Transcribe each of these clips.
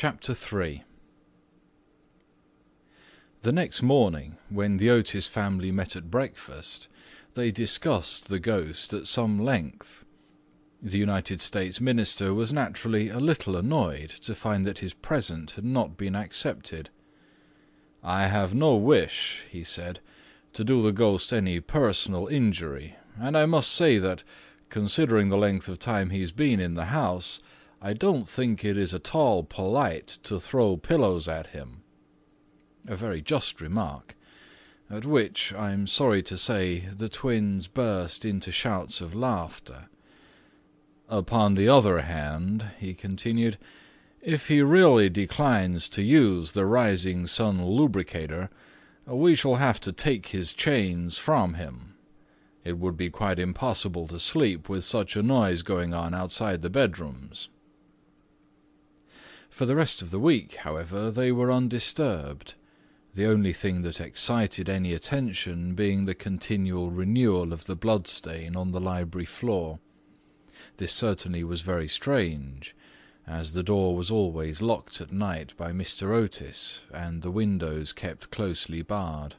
CHAPTER III The next morning, when the Otis family met at breakfast, they discussed the ghost at some length. The United States Minister was naturally a little annoyed to find that his present had not been accepted. "I have no wish," he said, "to do the ghost any personal injury, and I must say that, considering the length of time he has been in the house, I don't think it is at all polite to throw pillows at him." A very just remark; at which, I am sorry to say, the twins burst into shouts of laughter. "Upon the other hand," he continued, "if he really declines to use the Rising Sun Lubricator, we shall have to take his chains from him. It would be quite impossible to sleep with such a noise going on outside the bedrooms." For the rest of the week, however, they were undisturbed, the only thing that excited any attention being the continual renewal of the blood stain on the library floor. This certainly was very strange, as the door was always locked at night by Mr. Otis and the windows kept closely barred.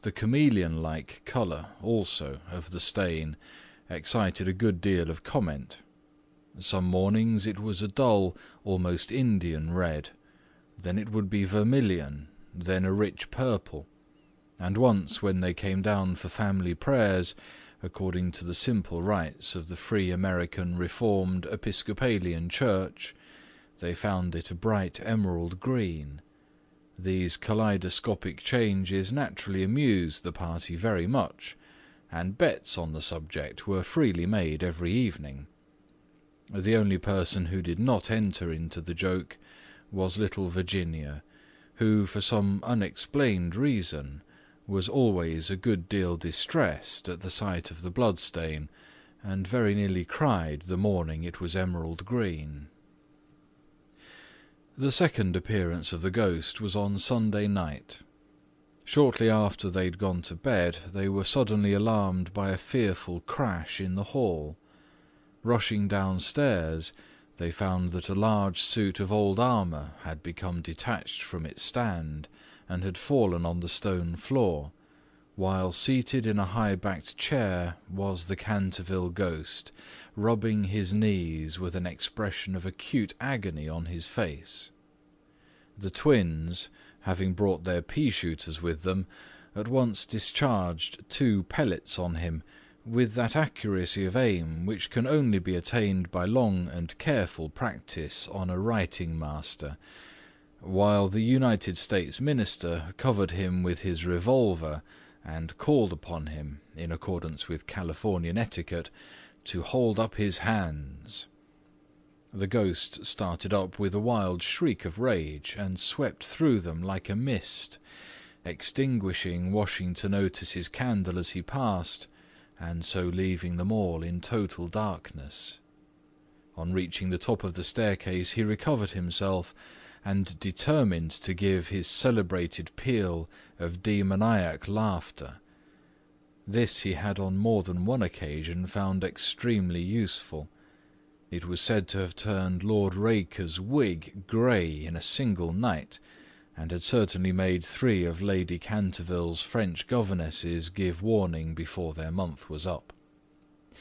The chameleon like colour, also, of the stain excited a good deal of comment. Some mornings it was a dull, almost Indian red, then it would be vermilion, then a rich purple, and once when they came down for family prayers, according to the simple rites of the Free American Reformed Episcopalian Church, they found it a bright emerald green. These kaleidoscopic changes naturally amused the party very much, and bets on the subject were freely made every evening. The only person who did not enter into the joke was little Virginia, who for some unexplained reason was always a good deal distressed at the sight of the blood stain, and very nearly cried the morning it was emerald green. The second appearance of the ghost was on Sunday night. Shortly after they had gone to bed they were suddenly alarmed by a fearful crash in the hall. Rushing downstairs, they found that a large suit of old armour had become detached from its stand and had fallen on the stone floor, while seated in a high backed chair was the Canterville ghost, rubbing his knees with an expression of acute agony on his face. The twins, having brought their pea shooters with them, at once discharged two pellets on him with that accuracy of aim which can only be attained by long and careful practice on a writing master, while the United States Minister covered him with his revolver and called upon him, in accordance with Californian etiquette, to hold up his hands. The ghost started up with a wild shriek of rage and swept through them like a mist, extinguishing Washington Otis's candle as he passed and so leaving them all in total darkness. On reaching the top of the staircase he recovered himself and determined to give his celebrated peal of demoniac laughter. This he had on more than one occasion found extremely useful. It was said to have turned Lord Raker's wig grey in a single night and had certainly made three of Lady Canterville's French governesses give warning before their month was up.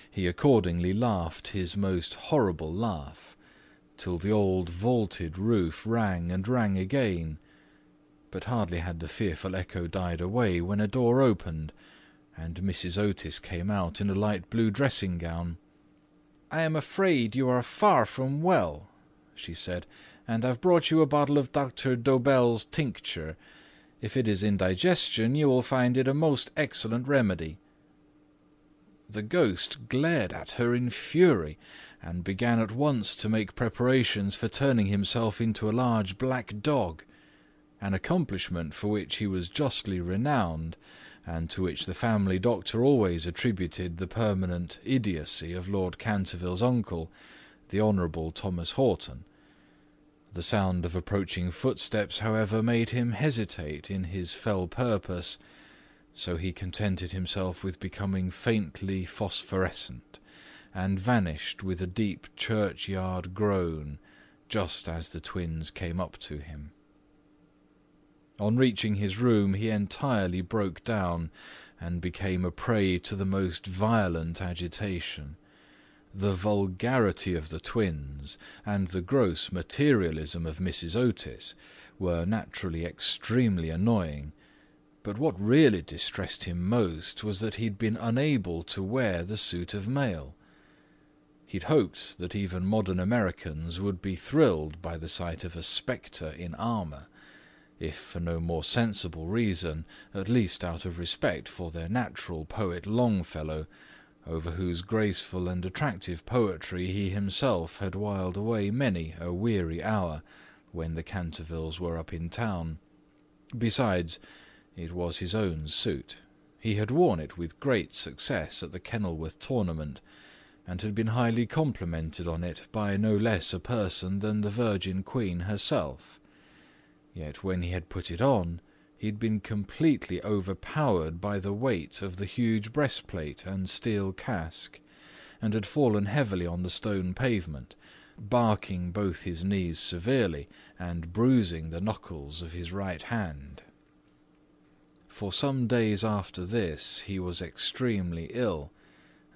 He accordingly laughed his most horrible laugh, till the old vaulted roof rang and rang again; but hardly had the fearful echo died away when a door opened, and Mrs. Otis came out in a light blue dressing gown. "I am afraid you are far from well," she said and I've brought you a bottle of Dr. Dobell's tincture. If it is indigestion, you will find it a most excellent remedy." The ghost glared at her in fury, and began at once to make preparations for turning himself into a large black dog, an accomplishment for which he was justly renowned, and to which the family doctor always attributed the permanent idiocy of Lord Canterville's uncle, the Honourable Thomas Horton. The sound of approaching footsteps, however, made him hesitate in his fell purpose, so he contented himself with becoming faintly phosphorescent, and vanished with a deep churchyard groan, just as the twins came up to him. On reaching his room he entirely broke down and became a prey to the most violent agitation. The vulgarity of the twins and the gross materialism of Mrs. Otis were naturally extremely annoying, but what really distressed him most was that he had been unable to wear the suit of mail. He had hoped that even modern Americans would be thrilled by the sight of a spectre in armour, if for no more sensible reason, at least out of respect for their natural poet Longfellow, over whose graceful and attractive poetry he himself had whiled away many a weary hour when the Cantervilles were up in town. Besides, it was his own suit. He had worn it with great success at the Kenilworth tournament, and had been highly complimented on it by no less a person than the Virgin Queen herself. Yet when he had put it on, he had been completely overpowered by the weight of the huge breastplate and steel casque, and had fallen heavily on the stone pavement, barking both his knees severely and bruising the knuckles of his right hand. For some days after this he was extremely ill,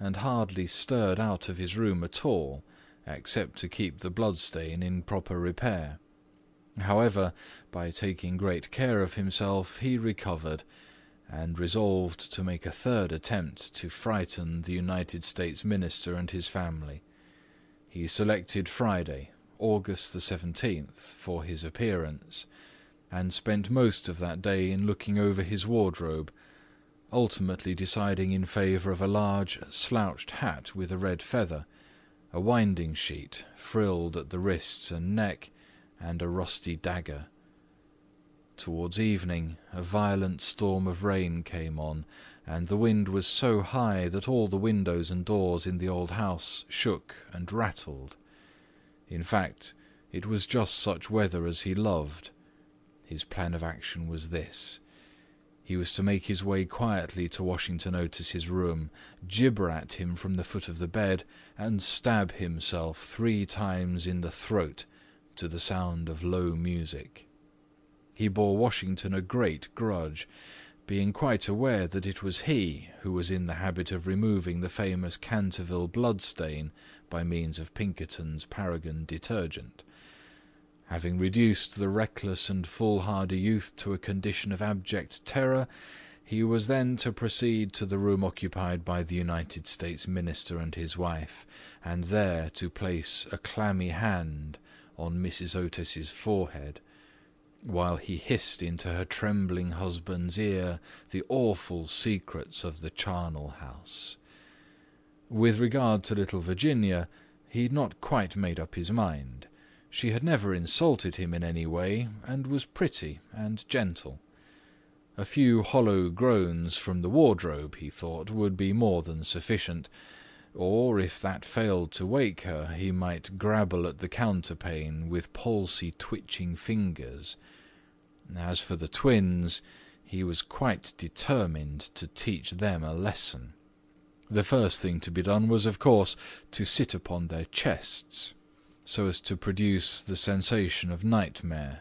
and hardly stirred out of his room at all, except to keep the bloodstain in proper repair. However, by taking great care of himself, he recovered, and resolved to make a third attempt to frighten the United States Minister and his family. He selected Friday, August the 17th, for his appearance, and spent most of that day in looking over his wardrobe, ultimately deciding in favour of a large slouched hat with a red feather, a winding sheet frilled at the wrists and neck, and a rusty dagger. Towards evening a violent storm of rain came on, and the wind was so high that all the windows and doors in the old house shook and rattled. In fact, it was just such weather as he loved, his plan of action was this. He was to make his way quietly to Washington Otis's room, gibber at him from the foot of the bed, and stab himself three times in the throat to the sound of low music. He bore Washington a great grudge, being quite aware that it was he who was in the habit of removing the famous Canterville bloodstain by means of Pinkerton's Paragon detergent. Having reduced the reckless and foolhardy youth to a condition of abject terror, he was then to proceed to the room occupied by the United States Minister and his wife, and there to place a clammy hand on Mrs. Otis's forehead, while he hissed into her trembling husband's ear the awful secrets of the charnel house. With regard to little Virginia, he had not quite made up his mind. She had never insulted him in any way, and was pretty and gentle. A few hollow groans from the wardrobe, he thought, would be more than sufficient, or if that failed to wake her, he might grabble at the counterpane with palsy twitching fingers. As for the twins, he was quite determined to teach them a lesson. The first thing to be done was, of course, to sit upon their chests so as to produce the sensation of nightmare.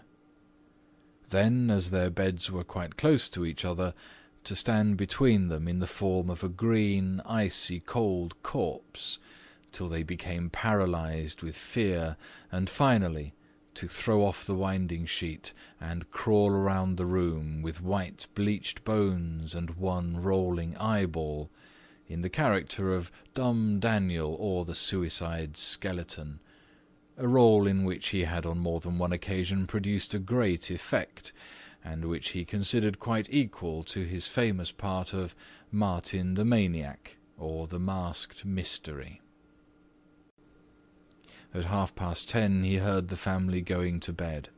Then, as their beds were quite close to each other, to stand between them in the form of a green, icy cold corpse, till they became paralysed with fear, and finally to throw off the winding sheet and crawl around the room with white bleached bones and one rolling eyeball, in the character of Dumb Daniel or the Suicide Skeleton, a rôle in which he had on more than one occasion produced a great effect, and which he considered quite equal to his famous part of Martin the Maniac or the Masked Mystery. At half past ten he heard the family going to bed.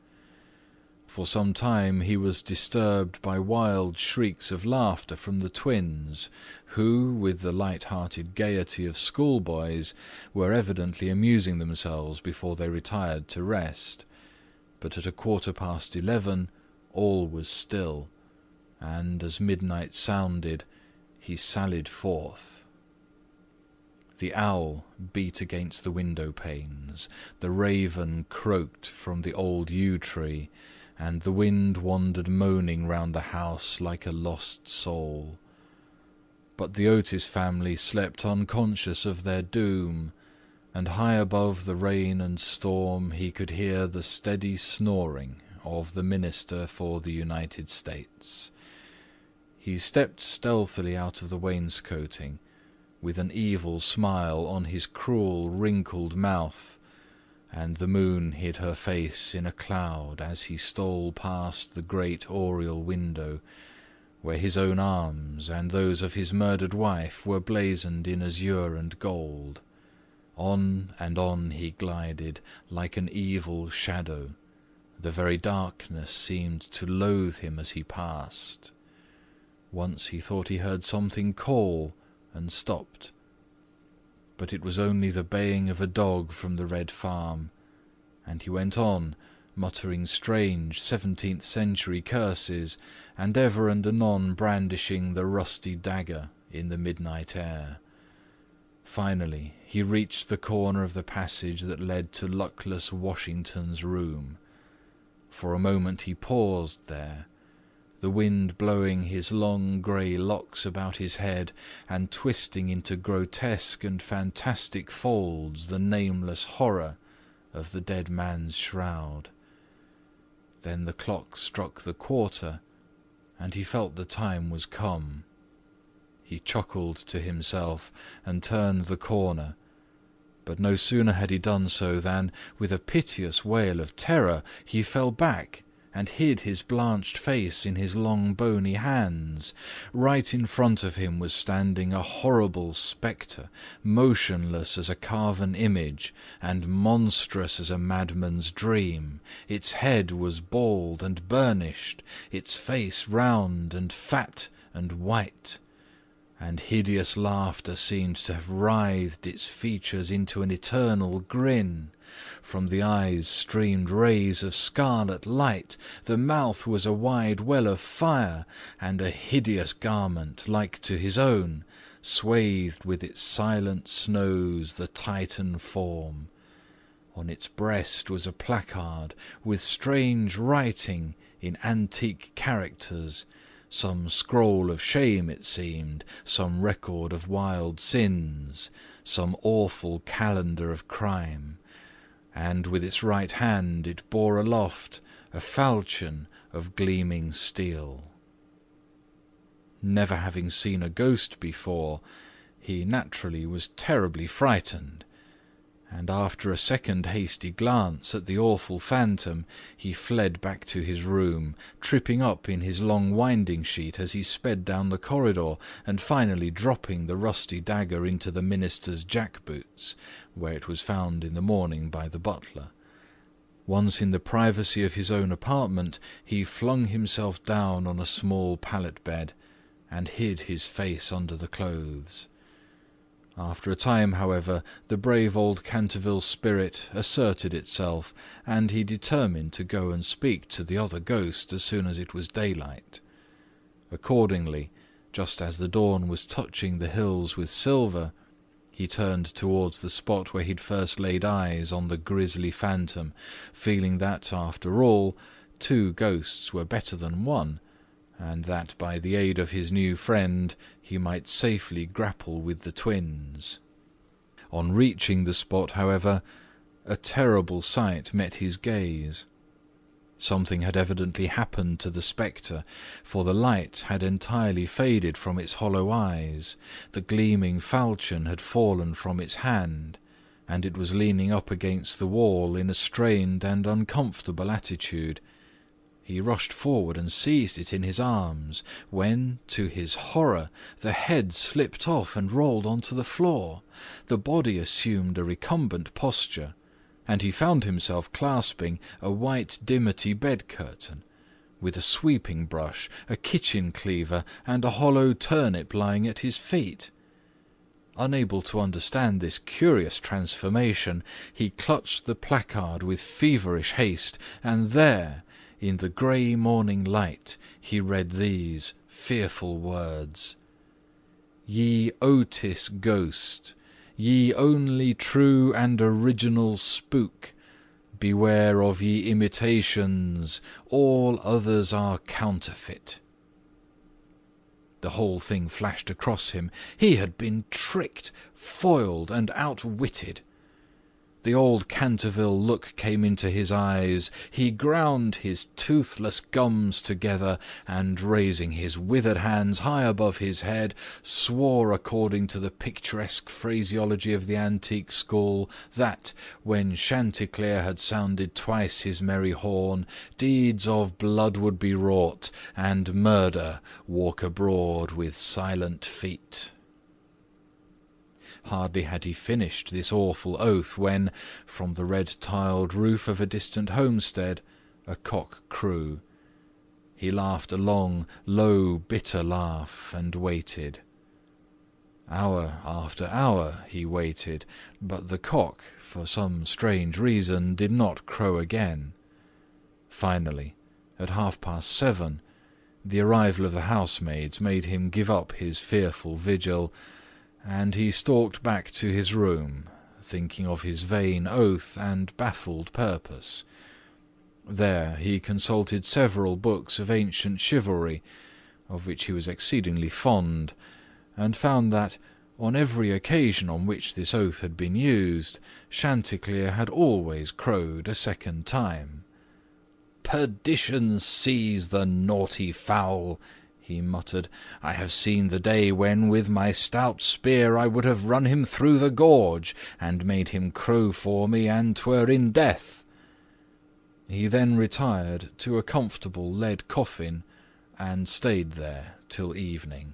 For some time he was disturbed by wild shrieks of laughter from the twins, who, with the light-hearted gaiety of schoolboys, were evidently amusing themselves before they retired to rest. But at a quarter past eleven all was still, and as midnight sounded he sallied forth. The owl beat against the window panes, the raven croaked from the old yew tree, and the wind wandered moaning round the house like a lost soul. But the Otis family slept unconscious of their doom, and high above the rain and storm he could hear the steady snoring of the Minister for the United States. He stepped stealthily out of the wainscoting, with an evil smile on his cruel wrinkled mouth, and the moon hid her face in a cloud as he stole past the great oriel window, where his own arms and those of his murdered wife were blazoned in azure and gold. On and on he glided, like an evil shadow. The very darkness seemed to loathe him as he passed. Once he thought he heard something call, and stopped. But it was only the baying of a dog from the Red Farm, and he went on, muttering strange seventeenth century curses, and ever and anon brandishing the rusty dagger in the midnight air. Finally he reached the corner of the passage that led to luckless Washington's room. For a moment he paused there, the wind blowing his long grey locks about his head and twisting into grotesque and fantastic folds the nameless horror of the dead man's shroud. Then the clock struck the quarter, and he felt the time was come. He chuckled to himself and turned the corner, but no sooner had he done so than, with a piteous wail of terror, he fell back and hid his blanched face in his long bony hands. Right in front of him was standing a horrible spectre, motionless as a carven image, and monstrous as a madman's dream. Its head was bald and burnished, its face round and fat and white and hideous laughter seemed to have writhed its features into an eternal grin. From the eyes streamed rays of scarlet light, the mouth was a wide well of fire, and a hideous garment, like to his own, swathed with its silent snows the Titan form. On its breast was a placard with strange writing in antique characters, some scroll of shame it seemed, some record of wild sins, some awful calendar of crime, and with its right hand it bore aloft a falchion of gleaming steel. Never having seen a ghost before, he naturally was terribly frightened, and after a second hasty glance at the awful phantom, he fled back to his room, tripping up in his long winding sheet as he sped down the corridor, and finally dropping the rusty dagger into the minister's jack-boots, where it was found in the morning by the butler. Once in the privacy of his own apartment, he flung himself down on a small pallet bed, and hid his face under the clothes. After a time, however, the brave old Canterville spirit asserted itself, and he determined to go and speak to the other ghost as soon as it was daylight. Accordingly, just as the dawn was touching the hills with silver, he turned towards the spot where he had first laid eyes on the grisly phantom, feeling that, after all, two ghosts were better than one, and that by the aid of his new friend he might safely grapple with the twins. On reaching the spot, however, a terrible sight met his gaze. Something had evidently happened to the spectre, for the light had entirely faded from its hollow eyes, the gleaming falchion had fallen from its hand, and it was leaning up against the wall in a strained and uncomfortable attitude, he rushed forward and seized it in his arms, when, to his horror, the head slipped off and rolled on to the floor. The body assumed a recumbent posture, and he found himself clasping a white dimity bed curtain, with a sweeping brush, a kitchen cleaver, and a hollow turnip lying at his feet. Unable to understand this curious transformation, he clutched the placard with feverish haste, and there, in the grey morning light he read these fearful words: Ye Otis ghost, Ye only true and original spook, Beware of ye imitations, all others are counterfeit. The whole thing flashed across him. He had been tricked, foiled, and outwitted. The old Canterville look came into his eyes. He ground his toothless gums together, and raising his withered hands high above his head, swore according to the picturesque phraseology of the antique school, that, when Chanticleer had sounded twice his merry horn, deeds of blood would be wrought, and murder walk abroad with silent feet. Hardly had he finished this awful oath when, from the red tiled roof of a distant homestead, a cock crew. He laughed a long, low, bitter laugh, and waited. Hour after hour he waited, but the cock, for some strange reason, did not crow again. Finally, at half past seven, the arrival of the housemaids made him give up his fearful vigil and he stalked back to his room, thinking of his vain oath and baffled purpose. There he consulted several books of ancient chivalry, of which he was exceedingly fond, and found that, on every occasion on which this oath had been used, Chanticleer had always crowed a second time. "Perdition seize the naughty fowl!" He muttered. "I have seen the day when with my stout spear I would have run him through the gorge, and made him crow for me an 'twere in death." He then retired to a comfortable lead coffin and stayed there till evening.